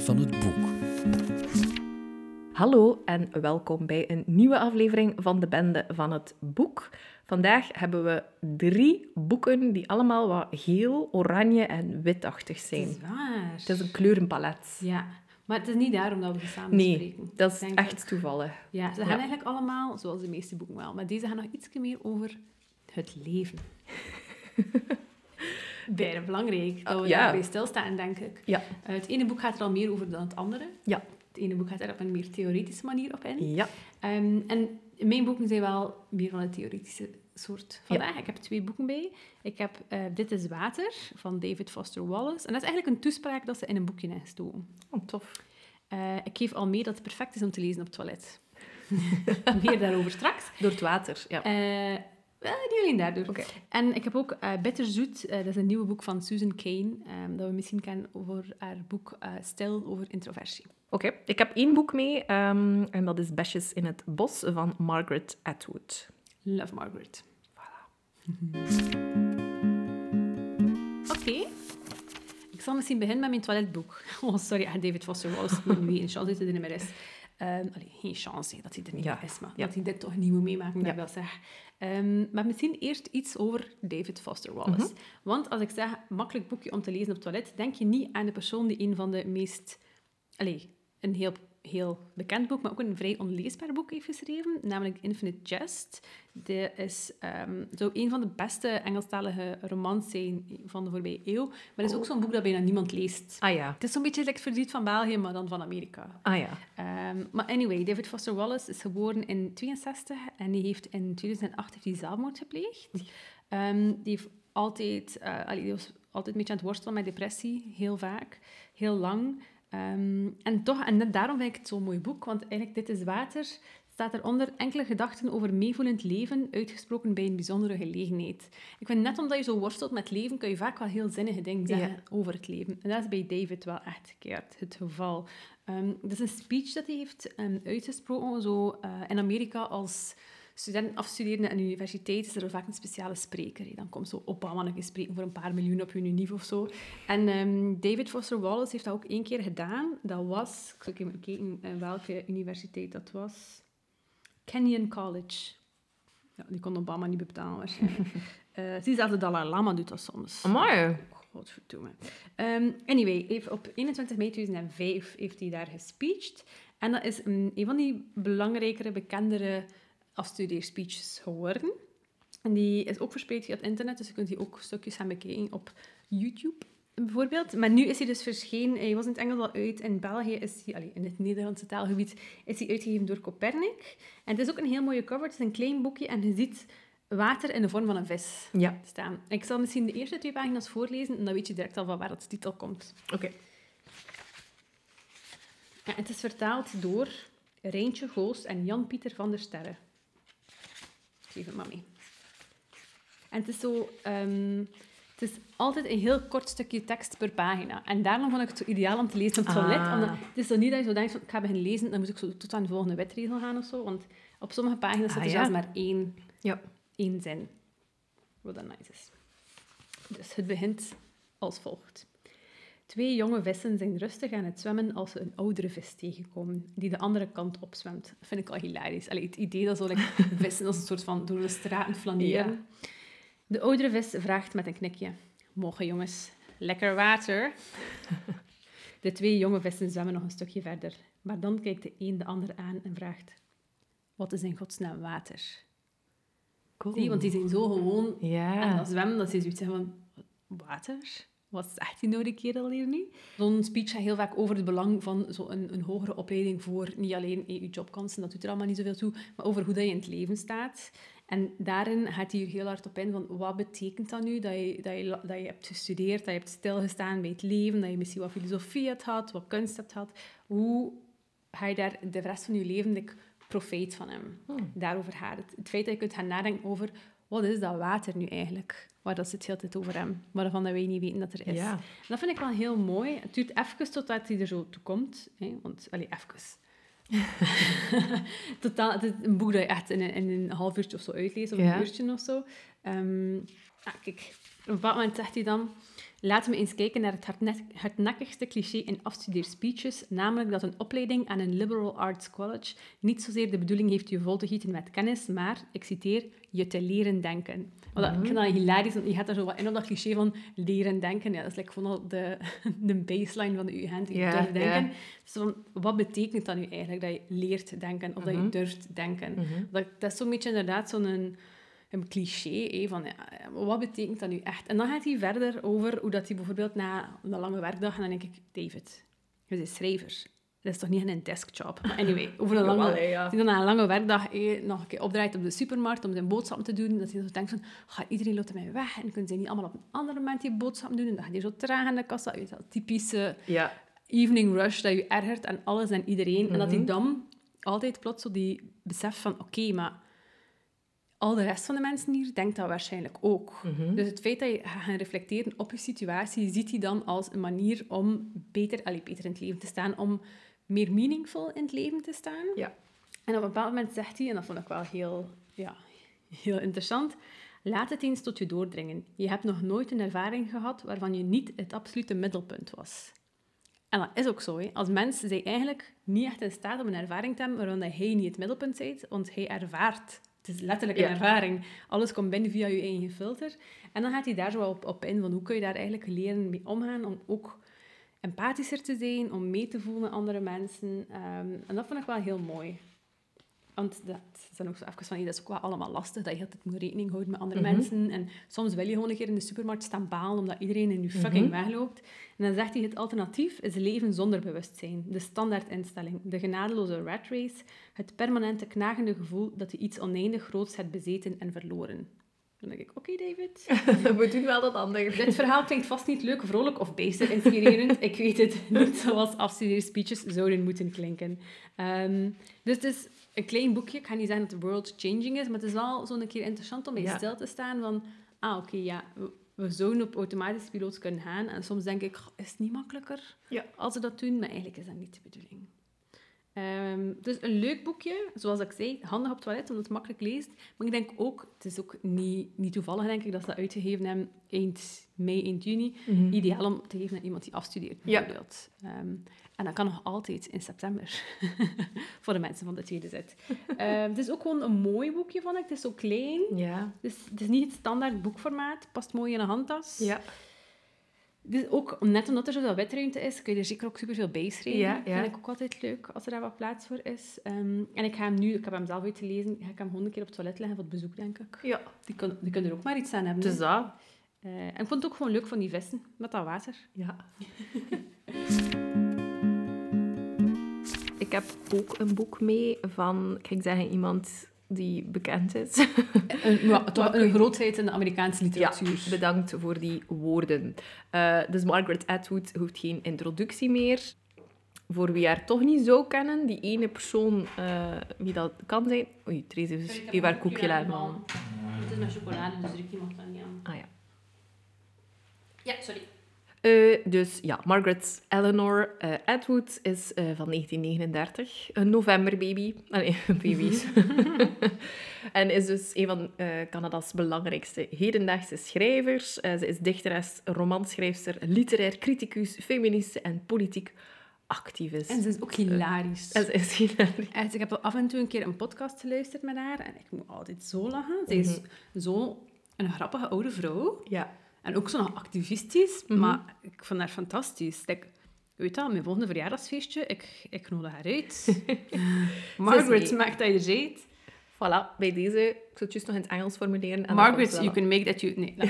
van het boek. Hallo en welkom bij een nieuwe aflevering van de Bende van het Boek. Vandaag hebben we drie boeken die allemaal wat geel, oranje en witachtig zijn. Het is waar. Het is een kleurenpalet. Ja, maar het is niet daarom dat we die samen Nee, bespreken. dat is Ik echt toevallig. Ja, ze Ja. gaan eigenlijk allemaal, zoals de meeste boeken wel, maar deze gaan nog iets meer over het leven. Bijna belangrijk dat we ja. daarbij stilstaan, denk ik. Ja. Eh, het ene boek gaat er al meer over dan het andere. Ja. Het ene boek gaat er op een meer theoretische manier op in. Ja. Ehm, en mijn boeken zijn wel meer van het theoretische soort vandaag. Ik heb twee boeken bij. Ik heb eh, Dit is Water van David Foster Wallace. En dat is eigenlijk een toespraak dat ze in een boekje gestoken. Oh, tof. Eh, ik geef al mee dat het perfect is om te lezen op het toilet. Meer daarover straks. Door het water, ja. Eh, wel, niet alleen daardoor. Oké. En ik heb ook eh Bitterzoet. eh, dat is een nieuwe boek van Susan Kane. ehm, dat we misschien kennen over haar boek eh Stil over introversie. Oké, ik heb één boek mee ehm, en dat is Besjes in het Bos van Margaret Atwood. Love Margaret. Oké. Ik zal misschien beginnen met mijn toiletboek. Oh, sorry, ah, David Foster Wallace. Ik moet nu een chance Ehm allee, geen chance dat hij er niet Ja. is, maar Ja. dat hij dit toch niet moet meemaken, dat Ja. ik wel zeg. Ehm, maar misschien eerst iets over David Foster Wallace. Want als ik zeg makkelijk boekje om te lezen op het toilet, denk je niet aan de persoon die een van de meest... Allee, een heel, heel bekend boek, maar ook een vrij onleesbaar boek heeft geschreven, namelijk Infinite Jest. Dat is ehm zou een van de beste Engelstalige romans zijn van de voorbije eeuw. Maar het is ook zo'n boek dat bijna niemand leest. Ah ja. Het is zo'n beetje like het verdriet van België, maar dan van Amerika. Ah ja. Ehm, maar anyway, David Foster Wallace is geboren in 62 en die heeft in 2008 heeft hij zelfmoord gepleegd. Ehm, die heeft altijd, eh, die was altijd een beetje aan het worstelen met depressie, heel vaak, heel lang. Ehm, en toch, en net daarom vind ik het zo'n mooi boek, want eigenlijk Dit is Water staat eronder enkele gedachten over meevoelend leven, uitgesproken bij een bijzondere gelegenheid. Ik vind net omdat je zo worstelt met leven, kun je vaak wel heel zinnige dingen zeggen Ja. over het leven. En dat is bij David wel echt keert het geval. Ehm dat is een speech dat hij heeft ehm, uitgesproken, zo eh, in Amerika als student afstuderende aan de universiteit is er vaak een speciale spreker. hè. Dan komt zo Obama nog eens spreken voor een paar miljoen op je unief of zo. En ehm, David Foster Wallace heeft dat ook één keer gedaan. Dat was, ik zal even kijken eh, welke universiteit dat was. Kenyon College. Ja, die kon Obama niet betalen waarschijnlijk. Eh zie zelfs de Dalai Lama doet dat soms. Amai. Godverdomme. Ehm anyway, heeft op 21 mei 2005 heeft hij daar gespeecht. En dat is een, een van die belangrijkere, bekendere afstudeerspeeches geworden. En die is ook verspreid via het internet, dus je kunt die ook stukjes gaan bekijken op YouTube. Bijvoorbeeld. Maar nu is hij dus verschenen. Hij was in het Engels al uit. In België is hij, allee, in het Nederlandse taalgebied, is hij uitgegeven door Copernic. En het is ook een heel mooie cover. Het is een klein boekje en je ziet water in de vorm van een vis Ja. staan. Ik zal misschien de eerste twee pagina's voorlezen en dan weet je direct al van waar het titel komt. Oké. Ja, het is vertaald door Reintje Goos en Jan-Pieter van der Sterre. En het is zo... ehm, het is altijd een heel kort stukje tekst per pagina. En daarom vond ik het zo ideaal om te lezen op het toilet. Ah. Omdat het is zo niet dat je zo denkt van, ik ga beginnen lezen, dan moet ik zo tot aan de volgende wetregel gaan of zo. Want op sommige pagina's staat Ah, er ja. zelfs maar één, Ja. één zin. Wat dan nice is. Dus het begint als volgt. Twee jonge vissen zijn rustig aan het zwemmen als ze een oudere vis tegenkomen, die de andere kant opzwemt. Dat vind ik al hilarisch. Allee, het idee dat zo like, vissen als een soort van door de straten flaneren. De oudere vis vraagt met een knikje. Mogen jongens, lekker water? De twee jonge vissen zwemmen nog een stukje verder, maar dan kijkt de een de ander aan en vraagt... Wat is in godsnaam water? Cool. Want die zijn zo gewoon Ja. en dat zwemmen, dat ze zoiets hebben van... Water? Wat zegt die nou de kerel hier nu? Zo'n speech gaat heel vaak over het belang van zo een, een hogere opleiding voor niet alleen je jobkansen, dat doet er allemaal niet zoveel toe, maar over hoe dat je in het leven staat. En daarin gaat hij hier heel hard op in van wat betekent dat nu, dat je, dat je, dat je hebt gestudeerd, dat je hebt stilgestaan bij het leven, dat je misschien wat filosofie hebt gehad, wat kunst hebt gehad. Hoe ga je daar de rest van je leven like, profijt van hem? Daarover gaat het. Het feit dat je kunt gaan nadenken over wat is dat water nu eigenlijk? Waar dat zit heel tijd over hem, waarvan dat wij niet weten dat er is. Ja. Dat vind ik wel heel mooi. Het duurt even totdat hij er zo toe komt. Hè? Want, allee, even. Totaal, het is een boek dat je echt in een, in een half uurtje of zo uitleest, of Ja. een uurtje of zo. Ehm, ah, kijk, op een bepaald moment zegt hij dan... Laten we eens kijken naar het hardne- hardnekkigste cliché in afstudeerspeeches, namelijk dat een opleiding aan een liberal arts college niet zozeer de bedoeling heeft je vol te gieten met kennis, maar, ik citeer, je te leren denken. Want dat, Ik vind dat hilarisch, want je gaat daar zo wat in op dat cliché van leren denken. Ja, dat is like gewoon al de, de baseline van de UGent, je durft denken. Dus van, wat betekent dat nu eigenlijk, dat je leert denken, of dat je durft denken? dat, dat is zo'n beetje inderdaad zo'n een, een cliché, hè, van ja, wat betekent dat nu echt? En dan gaat hij verder over hoe dat hij bijvoorbeeld na een lange werkdag, en dan denk ik, David, je bent schrijver. Dat is toch niet een deskjob? Maar anyway, over een lange, ja. dan na een lange werkdag eh, nog een keer opdraait op de supermarkt om zijn boodschappen te doen, dat hij zo denkt van, gaat iedereen loopt mij weg en kunnen ze niet allemaal op een ander moment die boodschappen doen? En dan gaat hij zo traag aan de kassa. Je weet dat typische Ja. evening rush, dat je ergert aan alles en iedereen. En dat Mhm. hij dan altijd plots zo die besef van, oké, maar al de rest van de mensen hier denkt dat waarschijnlijk ook. Mhm. Dus het feit dat je gaat reflecteren op je situatie, ziet hij dan als een manier om beter, allee, beter in het leven te staan, om meer meaningful in het leven te staan. Ja. En op een bepaald moment zegt hij, en dat vond ik wel heel, ja, heel interessant, laat het eens tot je doordringen. Je hebt nog nooit een ervaring gehad waarvan je niet het absolute middelpunt was. En dat is ook zo. Hè. Als mens zijn eigenlijk niet echt in staat om een ervaring te hebben waarvan hij niet het middelpunt bent, want hij ervaart. Het is letterlijk een Ja. ervaring. Alles komt binnen via je eigen filter. En dan gaat hij daar zo op, op in, van hoe kun je daar eigenlijk leren mee omgaan, om ook empathischer te zijn, om mee te voelen met andere mensen. Ehm, en dat vond ik wel heel mooi. Want dat is dan ook zo even van, dat is ook wel allemaal lastig, dat je altijd moet rekening houden met andere Mhm. mensen. En soms wil je gewoon een keer in de supermarkt staan balen, omdat iedereen in je fucking Mhm. wegloopt. En dan zegt hij, het alternatief is leven zonder bewustzijn. De standaardinstelling, de genadeloze rat race, het permanente knagende gevoel dat je iets oneindig groots hebt bezeten en verloren. Dan denk ik, oké David, We doen wel dat ander. dit verhaal klinkt vast niet leuk, vrolijk of bijster inspirerend. Ik weet het niet zoals afstudeerspeeches zouden moeten klinken. Ehm, dus het is een klein boekje. Ik ga niet zeggen dat the world changing is, maar het is wel zo'n keer interessant om bij Ja. stil te staan van... Ah, oké, ja, we, zouden op automatische piloot kunnen gaan. En soms denk ik, "Goh, is het niet makkelijker Ja. als ze dat doen? Maar eigenlijk is dat niet de bedoeling. Ehm, dus een leuk boekje, zoals ik zei, handig op het toilet, omdat het makkelijk leest. Maar ik denk ook, het is ook niet, niet toevallig, denk ik, dat ze dat uitgegeven hebben eind mei, eind juni. Ideaal om te geven aan iemand die afstudeert, Ja. bijvoorbeeld. Ehm, en dat kan nog altijd in september, voor de mensen van de tweede zet. Ehm, het is ook gewoon een mooi boekje, vond ik. Het is zo klein. Ja. Dus het is niet het standaard boekformaat. Past mooi in een handtas. Ja. Dus ook, net omdat er zoveel wetruimte is, kun je er zeker ook superveel bij schrijven. Ja, ja. Vind ik ook altijd leuk, als er daar wat plaats voor is. Ehm, en ik ga hem nu, ik heb hem zelf uitgelezen, ga ik hem gewoon een keer op het toilet leggen voor het bezoek, denk ik. Ja. Die, kun, die kunnen er ook maar iets aan hebben. Dus dat. Eh, en ik vond het ook gewoon leuk van die vissen, met dat water. Ja. ik heb ook een boek mee van, kan ik zeggen, iemand die bekend is. Een, ja, toch grootheid in de Amerikaanse Ja, literatuur. bedankt voor die woorden. Eh, dus Margaret Atwood hoeft geen introductie meer. Voor wie haar toch niet zou kennen, die ene persoon, eh, wie dat kan zijn... Oei, Therese heeft even haar koekje laten. Het is met chocolade, dus ik mag dat niet aan. Ah ja. Ja, sorry. Eh, dus ja, Margaret Eleanor eh, Atwood is eh, van 1939, een novemberbaby. Ah, nee, baby's. en is dus een van eh, Canada's belangrijkste hedendaagse schrijvers. Eh, ze is dichteres, romanschrijfster, literair criticus, feministe en politiek activist. En ze is ook hilarisch. En ze is hilarisch. En ik heb af en toe een keer een podcast geluisterd met haar en ik moet altijd zo lachen. Zij is zo een grappige oude vrouw. Ja. En ook zo nog activistisch, Mhm. maar ik vond haar fantastisch. Ik, weet dat, mijn volgende verjaardagsfeestje, ik, ik nodig haar uit. Margaret, maakt dat je reed. Voilà, bij deze, ik zal het juist nog in het Engels formuleren. en Margaret, you wel. can make that you... Nee,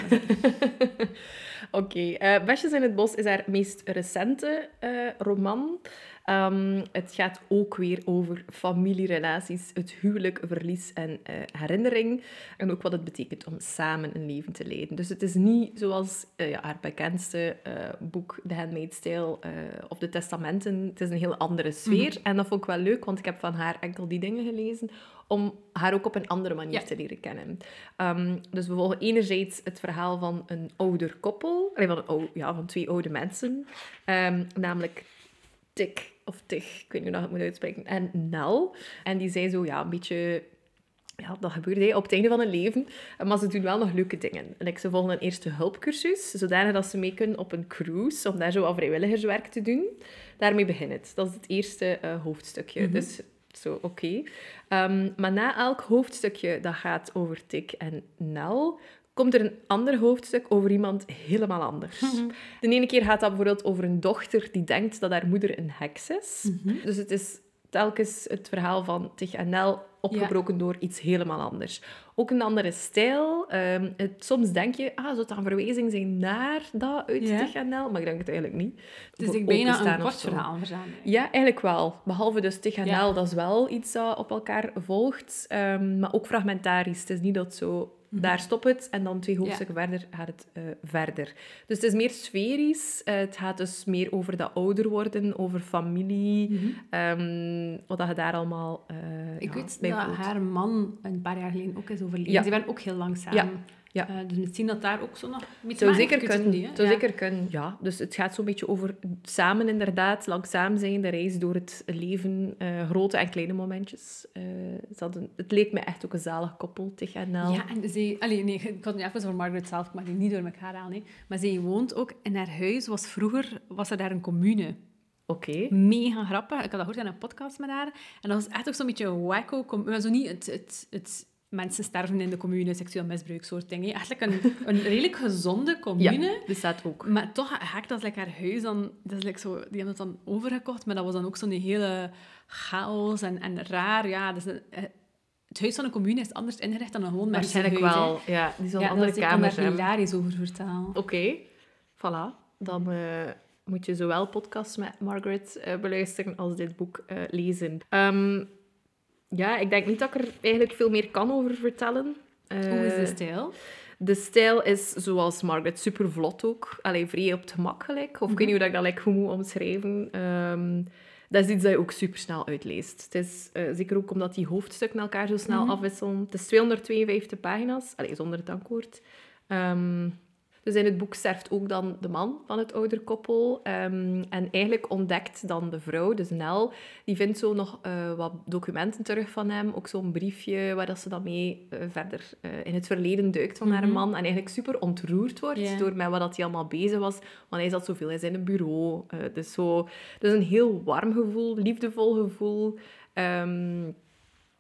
Oké, eh, Besjes in het Bos is haar meest recente eh, roman. Ehm, het gaat ook weer over familierelaties, het huwelijk, verlies en eh, herinnering. En ook wat het betekent om samen een leven te leiden. Dus het is niet zoals ja, haar bekendste boek, The Handmaid's Tale of De Testamenten. Het is een heel andere sfeer. En dat vond ik wel leuk, want ik heb van haar enkel die dingen gelezen om haar ook op een andere manier Ja. te leren kennen. Ehm, dus we volgen enerzijds het verhaal van een ouder koppel, van, een ja, van twee oude mensen, Ehm, namelijk Dick of Tig, ik weet niet hoe ik het moet uitspreken, en Nel. En die zijn zo, ja, een beetje... Ja, dat gebeurt hè, op het einde van hun leven. Maar ze doen wel nog leuke dingen. Like, ze volgen een eerste hulpcursus, zodanig dat ze mee kunnen op een cruise, om daar zo wat vrijwilligerswerk te doen. Daarmee begint het. Dat is het eerste eh, hoofdstukje. Dus zo, oké. Ehm, maar na elk hoofdstukje dat gaat over Tik en Nel, komt er een ander hoofdstuk over iemand helemaal anders. De ene keer gaat dat bijvoorbeeld over een dochter die denkt dat haar moeder een heks is. Dus het is telkens het verhaal van Tig en Nel opgebroken door iets helemaal anders. Ook een andere stijl. Ehm, het, soms denk je, ah, zou het een verwijzing zijn naar dat uit Ja. Maar ik denk het eigenlijk niet. Het is Voor like bijna een kort verhaal verzamelen. Ja, eigenlijk wel. Behalve dus Tig en Ja. Nel, dat is wel iets dat op elkaar volgt. Ehm, maar ook fragmentarisch. Het is niet dat zo... Daar stopt het en dan twee hoofdstukken verder gaat het eh, verder. Dus het is meer sferisch. Eh, het gaat dus meer over dat ouder worden, over familie. ehm, wat je daar allemaal eh Ik ja, weet dat voelt. haar man een paar jaar geleden ook is overleden. Ja. Ze waren ook heel lang samen. Ja. Eh, dus misschien dat daar ook zo nog Het zou te maken zeker kunnen. hè. zou Ja. zeker kunnen, ja. Dus het gaat zo'n beetje over samen inderdaad, langzaam zijn, de reis door het leven, eh, grote en kleine momentjes. Eh, ze hadden, het leek me echt ook een zalig koppel, Tig en Nel. Ja, en ze... Allee, nee, ik had het niet even over Margaret zelf, ik mag die niet door elkaar halen. hè. Maar zij woont ook... In haar huis was vroeger... Was er daar een commune. Oké. Mega grappig. Ik had dat gehoord in een podcast met haar. En dat was echt ook zo'n beetje een wacko... Maar zo niet het... het, het Mensen sterven in de commune, seksueel misbruik, soort dingen. Eigenlijk een, een redelijk gezonde Ja, commune. die staat ook. Maar toch gek dat like, haar huis dan... Dat is, like, zo, die hebben het dan overgekocht, maar dat was dan ook zo'n hele chaos en, en raar. Ja, dus, een- eh, het huis van een commune is anders ingericht dan een gewoon Waarschijnlijk wel. Ja, die Ja, andere is, kamers daar hebben. hilarisch over vertellen. Oké, voilà. Dan eh, moet je zowel podcasts met Margaret eh, beluisteren als dit boek lezen. Ehm, ja, ik denk niet dat ik er eigenlijk veel meer kan over vertellen. Hoe is de Eh, stijl? De stijl is zoals Margaret, super vlot ook. Allee, vrij op het gemak gelijk. Of ik weet niet hoe dat ik dat like, goed moet omschrijven. Ehm, dat is iets dat je ook super snel uitleest. Het is eh, zeker ook omdat die hoofdstukken elkaar zo snel afwisselen. Het is 252 pagina's, allee, zonder het dankwoord. Ehm, dus in het boek sterft ook dan de man van het ouderkoppel. Ehm en eigenlijk ontdekt dan de vrouw, dus Nel, die vindt zo nog eh, wat documenten terug van hem. Ook zo'n briefje waar dat ze dan mee eh, verder eh, in het verleden duikt van haar man. En eigenlijk super ontroerd wordt door met wat dat hij allemaal bezig was. Want hij zat zoveel in zijn bureau. Dus, zo, dus een heel warm gevoel, liefdevol gevoel. Ehm,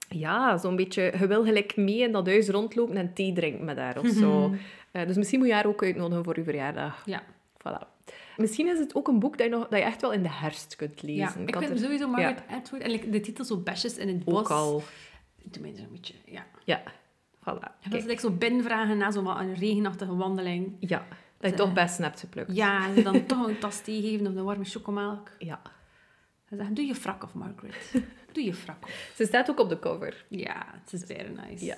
ja, zo'n beetje... Je wil gelijk mee in dat huis rondlopen en thee drinken met haar of zo. Eh, dus misschien moet je haar ook uitnodigen voor uw verjaardag. Ja. Voilà. Misschien is het ook een boek dat je, nog, dat je echt wel in de herfst kunt lezen. ja. Ik had vind sowieso Margaret Atwood... En de titel zo Besjes in het bos. ook al... Doe mij zo'n beetje... Ja. Ja, voilà. En dat is like, zo binnenvragen na zo'n een regenachtige wandeling. ja, dat je toch best hebt geplukt. Ja, en dan toch een tas thee geven of een warme chocomelk. ja. En zeggen, doe je frak af, Margaret. Doe je frak. Ze staat ook op de cover. Ja, het is very nice. Ja.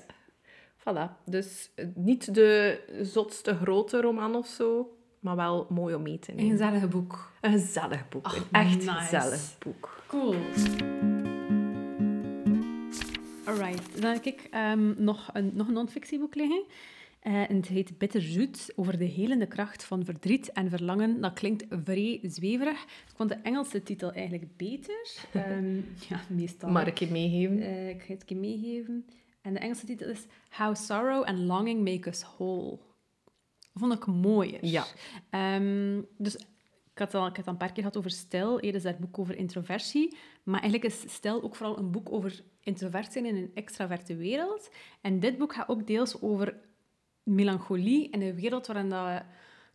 Voilà. Dus eh, niet de zotste grote roman of zo, maar wel mooi om mee te Een nemen. gezellige boek. Een gezellig boek. Ach, een echt nice. gezellig boek. Cool. Alright, dan heb ik ehm, nog een, nog een non-fictieboek liggen. Eh, en het heet Bitterzoet, over de helende kracht van verdriet en verlangen. Dat klinkt vrij zweverig. Ik vond de Engelse titel eigenlijk beter. Ehm, ja, meestal. Mag ik je meegeven? Eh, ik ga het je meegeven. En de Engelse titel is How Sorrow and Longing Make Us Whole. Vond ik mooier. Ja. Ehm, dus ik had, al, ik had al een paar keer gehad over stijl. Eerder is dat boek over introversie. Maar eigenlijk is stijl ook vooral een boek over introvert zijn in een extraverte wereld. En dit boek gaat ook deels over melancholie in een wereld waarin dat we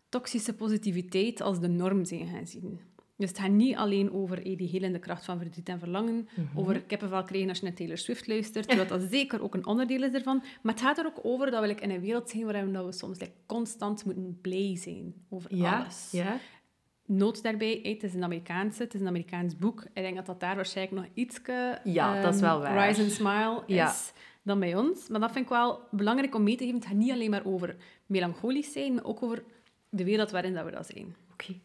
toxische positiviteit als de norm zijn gaan zien. Dus het gaat niet alleen over eh, die helende kracht van verdriet en verlangen, over kippenvel krijgen als je naar Taylor Swift luistert, terwijl dat zeker ook een onderdeel is ervan. Maar het gaat er ook over dat we like, in een wereld zijn waarin we soms like, constant moeten blij zijn over Ja. alles. Ja. Noot daarbij, het is een Amerikaanse, het is een Amerikaans boek. Ik denk dat dat daar waarschijnlijk nog iets Ja, dat is wel waar. Rise and Smile is Ja. Dan bij ons. Maar dat vind ik wel belangrijk om mee te geven. Het gaat niet alleen maar over melancholisch zijn, maar ook over de wereld waarin dat we dat zijn. Oké.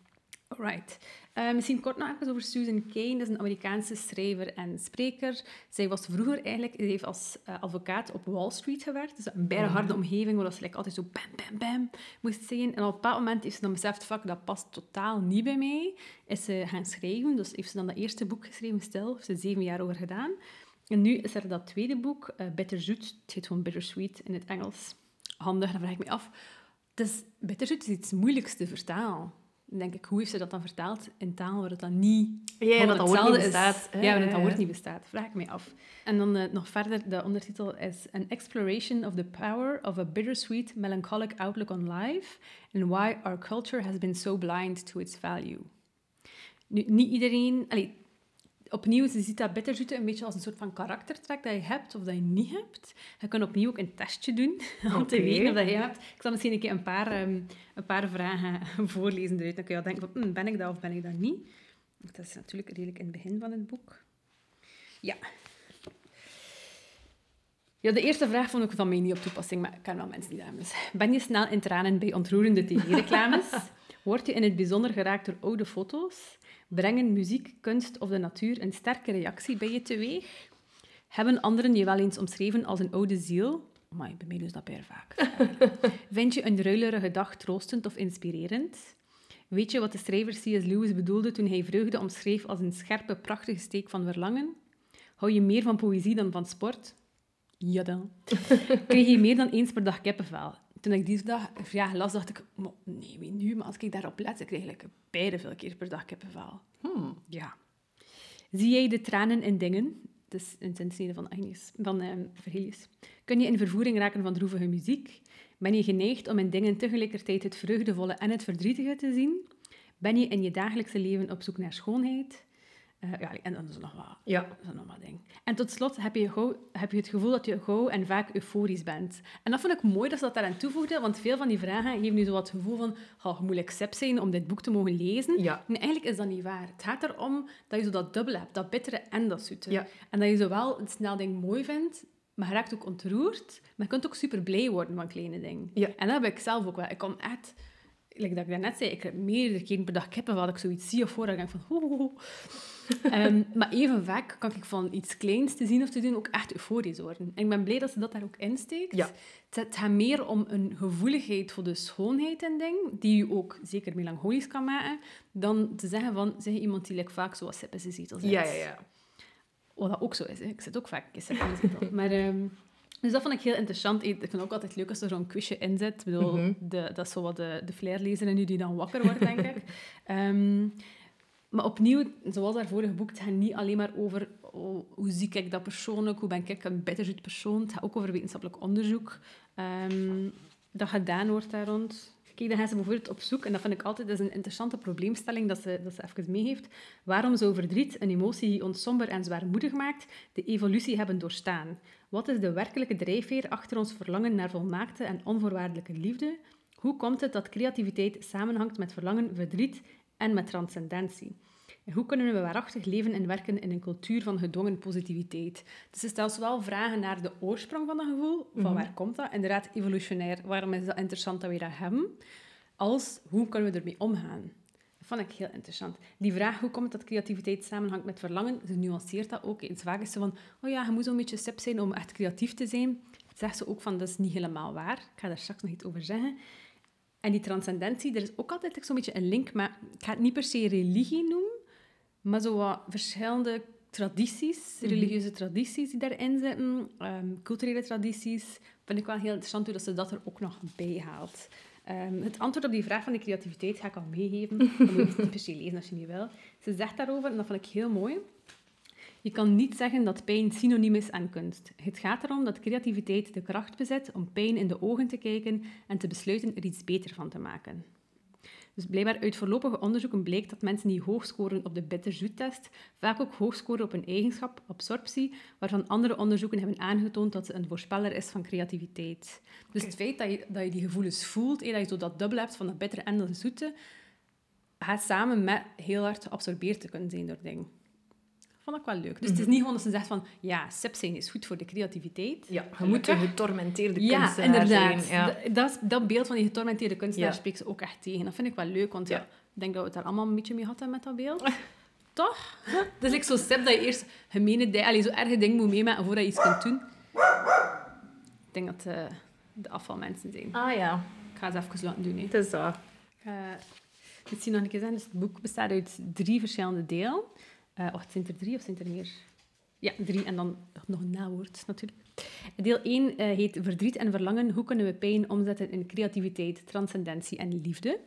Alright. Uh, misschien kort nog even over Susan Cain. Dat is een Amerikaanse schrijver en spreker. Zij was vroeger eigenlijk... Ze heeft als uh, advocaat op Wall Street gewerkt. Dus een bijna harde omgeving, waar ze like, altijd zo bam, bam, bam moest zeggen. En op een bepaald moment heeft ze dan beseft, fuck, dat past totaal niet bij mij. Is ze gaan schrijven. Dus heeft ze dan dat eerste boek geschreven, Stil. Heeft ze zeven jaar over gedaan. En nu is er dat tweede boek, uh, Bitterzoet. Het heet gewoon Bittersweet in het Engels. Handig, dan vraag ik me af. Dus Bitterzoet is iets moeilijks te vertalen denk ik, hoe heeft ze dat dan vertaald in taal waar het dan niet ja, dat dat woord niet bestaat. Ja, waar het dat woord niet bestaat. Vraag ik me af. En dan uh, nog verder, de ondertitel is An Exploration of the Power of a Bittersweet Melancholic Outlook on Life and Why Our Culture Has Been So Blind to Its Value. Nu, niet iedereen... Allee, opnieuw, je ziet dat bitterzoete een beetje als een soort van karaktertrek dat je hebt of dat je niet hebt. Je kan opnieuw ook een testje doen om te weten of dat je hebt. Ik zal misschien een keer een paar, um, een paar vragen voorlezen eruit. Dan kun je al denken van, hm, ben ik dat of ben ik dat niet? Dat is natuurlijk redelijk in het begin van het boek. Ja. Ja, de eerste vraag vond ik van mij niet op toepassing, maar ik ken wel mensen die hebben. Ben je snel in tranen bij ontroerende tv-reclames? Word je in het bijzonder geraakt door oude foto's? Brengen muziek, kunst of de natuur een sterke reactie bij je teweeg? Hebben anderen je wel eens omschreven als een oude ziel? Maar bij mij dus dat per vaak. Vind je een ruilerige dag troostend of inspirerend? Weet je wat de schrijver C.S. Lewis bedoelde toen hij vreugde omschreef als een scherpe, prachtige steek van verlangen? Hou je meer van poëzie dan van sport? Ja dan. Krijg je meer dan eens per dag kippenvel? Toen ik die dag ja, las, dacht ik, nee, wie nu? Maar als ik daarop let, ik krijg ik beide veel keer per dag kippenvel. Hmm. Ja. Zie jij de tranen in dingen? Dat is een zinsnede van Agnes, van Vergilius. Kun je in vervoering raken van droevige muziek? Ben je geneigd om in dingen tegelijkertijd het vreugdevolle en het verdrietige te zien? Ben je in je dagelijkse leven op zoek naar schoonheid? Uh, ja, en dan is nog wat, ja. is nog wat. En tot slot heb je, gauw, heb je het gevoel dat je gauw en vaak euforisch bent. En dat vond ik mooi dat ze dat daaraan toevoegde, want veel van die vragen geven nu zo wat het gevoel van oh, moeilijk sep zijn om dit boek te mogen lezen. Ja. En eigenlijk is dat niet waar. Het gaat erom dat je zo dat dubbel hebt, dat bittere en dat zoete. Ja. En dat je zowel een snel ding mooi vindt, maar je raakt ook ontroerd, maar je kunt ook super blij worden van kleine dingen. Ja. En dat heb ik zelf ook wel. Ik kom echt... Like dat ik daarnet zei, ik heb meerdere keren per dag kippen wat ik zoiets zie of hoor, ik denk van... Oh, um, maar even vaak kan ik van iets kleins te zien of te doen ook echt euforisch worden. En ik ben blij dat ze dat daar ook insteekt. Ja. Het gaat meer om een gevoeligheid voor de schoonheid en ding, die je ook zeker melancholisch kan maken, dan te zeggen van, zeg iemand die like, vaak zoals sippen ze ziet. Ja, ja, ja. Wat dat ook zo is. Hè. Ik zit ook vaak in sippen zetel. Maar... Um, dus dat vond ik heel interessant. Ik vind het ook altijd leuk als er zo'n quizje in zit. Ik bedoel, mm -hmm. de, dat is zo wat de, de flairlezer nu die dan wakker wordt, denk ik. Um, Maar opnieuw, zoals daar vorige boek, het gaat niet alleen maar over oh, hoe zie ik dat persoonlijk, hoe ben ik een bitterzoet persoon. Het gaat ook over wetenschappelijk onderzoek um, dat gedaan wordt daar rond. Kijk, dan gaan ze bijvoorbeeld op zoek, en dat vind ik altijd is een interessante probleemstelling dat ze, dat ze even meegeeft. Waarom zou verdriet, een emotie die ons somber en zwaarmoedig maakt, de evolutie hebben doorstaan? Wat is de werkelijke drijfveer achter ons verlangen naar volmaakte en onvoorwaardelijke liefde? Hoe komt het dat creativiteit samenhangt met verlangen, verdriet en met transcendentie. Hoe kunnen we waarachtig leven en werken in een cultuur van gedwongen positiviteit? Dus ze stelt zowel vragen naar de oorsprong van dat gevoel, van mhm. waar komt dat? Inderdaad, evolutionair, waarom is dat interessant dat we dat hebben? Als, hoe kunnen we ermee omgaan? Dat vond ik heel interessant. Die vraag, hoe komt dat creativiteit samenhangt met verlangen, ze nuanceert dat ook. Iets vaak is ze van, oh ja, je moet zo'n beetje sip zijn om echt creatief te zijn. Zegt ze ook van, dat is niet helemaal waar. Ik ga daar straks nog iets over zeggen. En die transcendentie, er is ook altijd zo'n beetje een link, maar ik ga het niet per se religie noemen, maar zo wat verschillende tradities, mhm. religieuze tradities die daarin zitten, um, culturele tradities, vind ik wel heel interessant hoe dat ze dat er ook nog bij haalt. Um, het antwoord op die vraag van de creativiteit ga ik al meegeven. Dat moet je niet per se lezen als je niet wil. Ze zegt daarover, en dat vond ik heel mooi. Je kan niet zeggen dat pijn synoniem is aan kunst. Het gaat erom dat creativiteit de kracht bezit om pijn in de ogen te kijken en te besluiten er iets beter van te maken. Dus blijkbaar uit voorlopige onderzoeken blijkt dat mensen die hoog scoren op de bitter-zoet-test vaak ook hoog scoren op een eigenschap, absorptie, waarvan andere onderzoeken hebben aangetoond dat ze een voorspeller is van creativiteit. Dus het feit dat je, dat je die gevoelens voelt, dat je zo dat dubbel hebt van dat bitter en dat zoete, gaat samen met heel hard geabsorbeerd te kunnen zijn door dingen vond ik wel leuk. Dus het is niet gewoon dat ze zegt van, ja, sip zijn is goed voor de creativiteit. Ja, je moet een getormenteerde Ja, kunstenaar inderdaad. zijn. Ja. Dat, dat, dat beeld van die getormenteerde kunstenaar Ja. spreekt ze ook echt tegen. Dat vind ik wel leuk, want ja. Ja. ik denk dat we het daar allemaal een beetje mee hadden met dat beeld. Toch? Het is like zo sip dat je eerst gemene dingen, allee, zo erge dingen moet meemaken voordat je iets kunt doen. Ik denk dat eh, de afvalmensen zijn. Ah ja, Ik ga het even laten doen. Hè. het is dat. Uh, ik zie nog een keer zeggen. Dus het boek bestaat uit drie verschillende delen. Eh wacht, zijn er drie of zijn er meer? Ja, drie en dan nog een nawoord natuurlijk. Deel 1 eh, heet Verdriet en Verlangen. Hoe kunnen we pijn omzetten in creativiteit, transcendentie en liefde?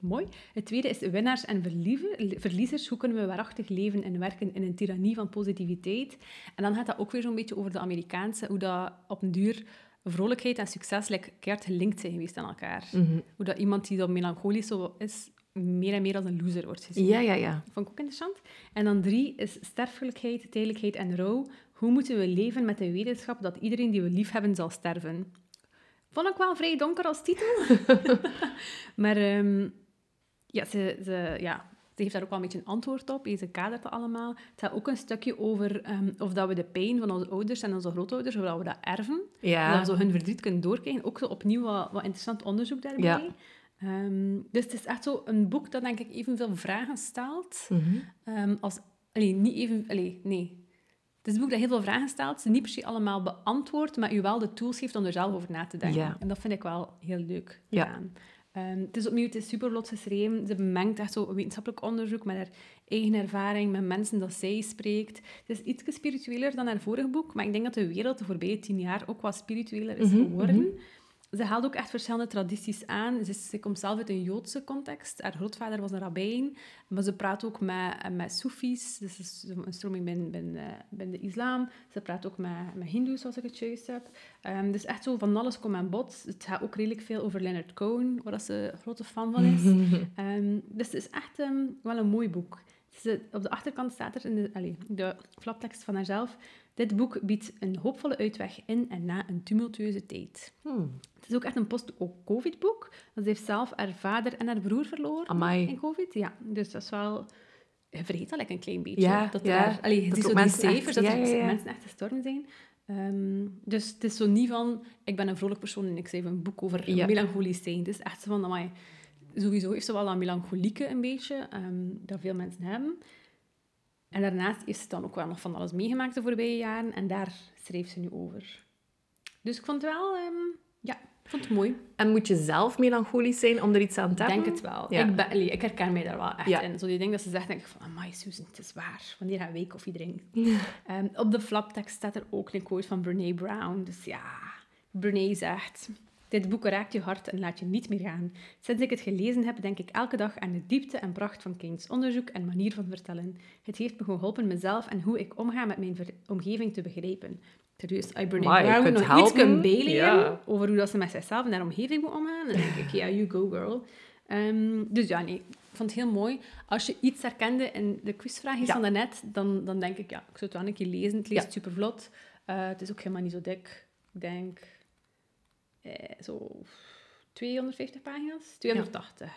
Mooi. Het tweede is Winnaars en verlieven- verliezers. Hoe kunnen we waarachtig leven en werken in een tirannie van positiviteit? En dan gaat dat ook weer zo'n beetje over de Amerikaanse, hoe dat op een duur vrolijkheid en succes like, keihard gelinkt zijn geweest aan elkaar. Mhm. Hoe dat iemand die dan melancholisch is, meer en meer als een loser wordt gezien. Ja, ja, ja. Vond ik ook interessant. En dan drie is sterfelijkheid, tijdelijkheid en rouw. Hoe moeten we leven met de wetenschap dat iedereen die we lief hebben zal sterven? Vond ik wel vrij donker als titel. maar ehm, ja, ze, ze, ja, ze heeft daar ook wel een beetje een antwoord op. Ze kadert het allemaal. Het gaat ook een stukje over ehm, of dat we de pijn van onze ouders en onze grootouders, of dat we dat erven. Ja. Dat we zo hun verdriet kunnen doorkrijgen. Ook zo opnieuw wat, wat interessant onderzoek daarbij. Ja. Ehm, dus het is echt zo een boek dat denk ik evenveel vragen stelt Mhm. ehm, als... Allee, niet even... Allee, nee. Het is een boek dat heel veel vragen stelt, ze niet per se allemaal beantwoordt, maar u wel de tools geeft om er zelf over na te denken. Ja. En dat vind ik wel heel leuk Ja. Ehm, het is opnieuw, het is super geschreven. Ze bemengt echt zo wetenschappelijk onderzoek met haar eigen ervaring, met mensen dat zij spreekt. Het is iets spiritueler dan haar vorige boek, maar ik denk dat de wereld de voorbije tien jaar ook wat spiritueler is Mhm, geworden. Ze haalt ook echt verschillende tradities aan. Ze, komt zelf uit een Joodse context. Haar grootvader was een rabbijn. Maar ze praat ook met, met Soefies. Dus dat is een stroming binnen, binnen, eh, binnen de islam. Ze praat ook met, met hindoes, als ik het juist heb. Ehm, dus echt zo van alles komt aan bod. Het gaat ook redelijk veel over Leonard Cohen, waar ze een grote fan van is. Ehm, dus het is echt ehm, wel een mooi boek. Ze, op de achterkant staat er in de, allee, de flaptekst van haarzelf... Dit boek biedt een hoopvolle uitweg in en na een tumultueuze tijd. Hmm. Het is ook echt een post-COVID-boek. Want Ze heeft zelf haar vader en haar broer verloren Amai. in COVID. Ja, dus dat is wel... Je vergeet dat like, een klein beetje. Ja, dat ja. Er, allee, Dat zo die mensen echt- cijfers, dat ja, er ja, ja. mensen echt gestorven zijn. Ehm, dus het is zo niet van... Ik ben een vrolijk persoon en ik schrijf een boek over melancholisch zijn. Het is echt zo van... Amai, sowieso heeft ze wel dat melancholieke een beetje, ehm, dat veel mensen hebben. En daarnaast is ze dan ook wel nog van alles meegemaakt de voorbije jaren. En daar schreef ze nu over. Dus ik vond het wel... ehm, ja, ik vond het mooi. En moet je zelf melancholisch zijn om er iets aan te Ik hebben? denk het wel. Ja. Ik, ben, ik herken mij daar wel echt Ja. in. Zo die dingen dat ze zegt, denk ik van, amai Susan, het is waar. Wanneer gaan wij koffie drinken? Ehm, op de flaptekst staat er ook een quote van Brene Brown. Dus ja, Brene zegt... Dit boek raakt je hart en laat je niet meer gaan. Sinds ik het gelezen heb, denk ik elke dag aan de diepte en pracht van Keynes' onderzoek en manier van vertellen. Het heeft me geholpen mezelf en hoe ik omga met mijn omgeving te begrijpen. Serieus, je Brene Brown nog iets helpen. bijleren Ja. over hoe dat ze met zichzelf en haar omgeving moet omgaan, dan denk ik, ja, you go girl. Ehm, dus ja, nee, ik vond het heel mooi. Als je iets herkende in de quizvraagjes Ja. van daarnet, dan, dan denk ik, ja, ik zou het wel een keer lezen. Het leest Ja. super vlot. het is ook helemaal niet zo dik. Ik denk, eh, zo 250 pagina's, 280.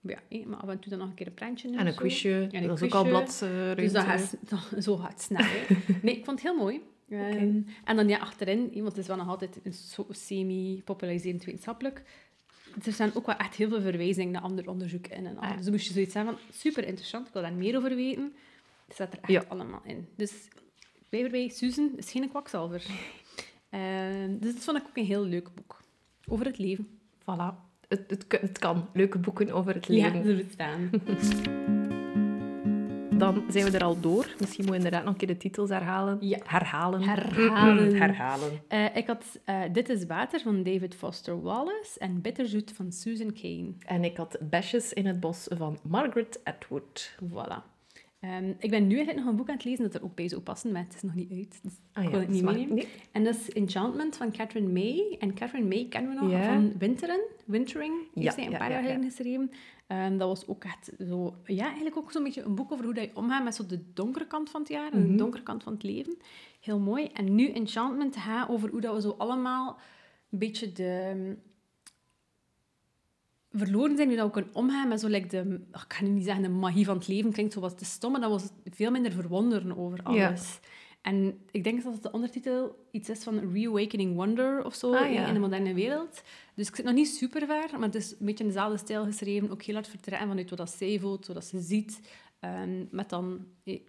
Maar ja, eh, maar af en toe dan nog een keer een prentje En een zo. quizje. En een dat is ook al bladruimte. Dus dat gaat, dan- zo gaat het snel. Nee, ik vond het heel mooi. Ehm, En dan ja, achterin, want het is wel nog altijd een semi-populariserend wetenschappelijk. Er staan ook wel echt heel veel verwijzingen naar ander onderzoek in. En al. Ah, ja. Dus dan moest je zoiets hebben van, super interessant, ik wil daar meer over weten. Het staat er echt Ja. allemaal in. Dus bij erbij, Susan is geen kwakzalver. Ehm, dus dat vond ik ook een heel leuk boek. Over het leven. Voilà. Het, het, het kan. Leuke boeken over het Ja, leven. ze bestaan. Dan zijn we er al door. Misschien moet je inderdaad nog een keer de titels herhalen. Ja. Herhalen. Herhalen. Herhalen. Eh, ik had eh, Dit is Water van David Foster Wallace en Bitterzoet van Susan Kane. En ik had Besjes in het bos van Margaret Atwood. Voilà. Ehm, ik ben nu eigenlijk nog een boek aan het lezen dat er ook bij zou passen, maar het is nog niet uit. Dus Ah ik wil het niet meenemen. nee. En dat is Enchantment van Catherine May. En Catherine May kennen we nog Ja. van Winteren. Wintering Ja, zij een ja, paar ja, jaar ja. geleden geschreven. Ehm, dat was ook echt zo... Ja, eigenlijk ook zo'n beetje een boek over hoe dat je omgaat met zo de donkere kant van het jaar en Mhm. de donkere kant van het leven. Heel mooi. En nu Enchantment gaat over hoe dat we zo allemaal een beetje de verloren zijn, hoe dat we kunnen omgaan met zo, like de, ach, ik ga nu niet zeggen de magie van het leven, klinkt zo wat te stom, maar dat was veel minder verwonderen over alles. En ik denk dat de ondertitel iets is van Reawakening Wonder of zo Ah, in- ja. in de moderne wereld. Dus ik zit nog niet super ver, maar het is een beetje in dezelfde stijl geschreven. Ook heel hard vertrekken vanuit wat dat zij voelt, wat dat ze ziet. En met dan een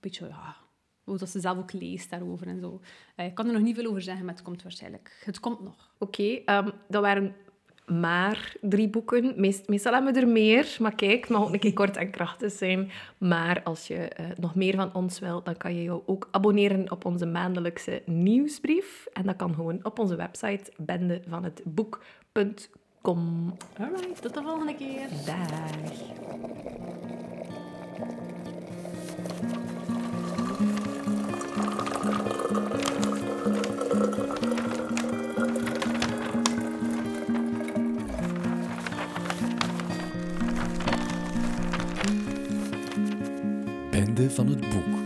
beetje, ja, hoe dat ze zelf ook leest daarover en zo. Eh, ik kan er nog niet veel over zeggen, maar het komt waarschijnlijk. Het komt nog. Oké, ehm, dat waren maar drie boeken. Meest, meestal hebben we er meer, maar kijk, het mag ook een keer kort en krachtig zijn. Maar als je eh, nog meer van ons wil, dan kan je jou ook abonneren op onze maandelijkse nieuwsbrief. En dat kan gewoon op onze website bendevanhetboek.com. Alright, tot de volgende keer. Dag. Van het boek.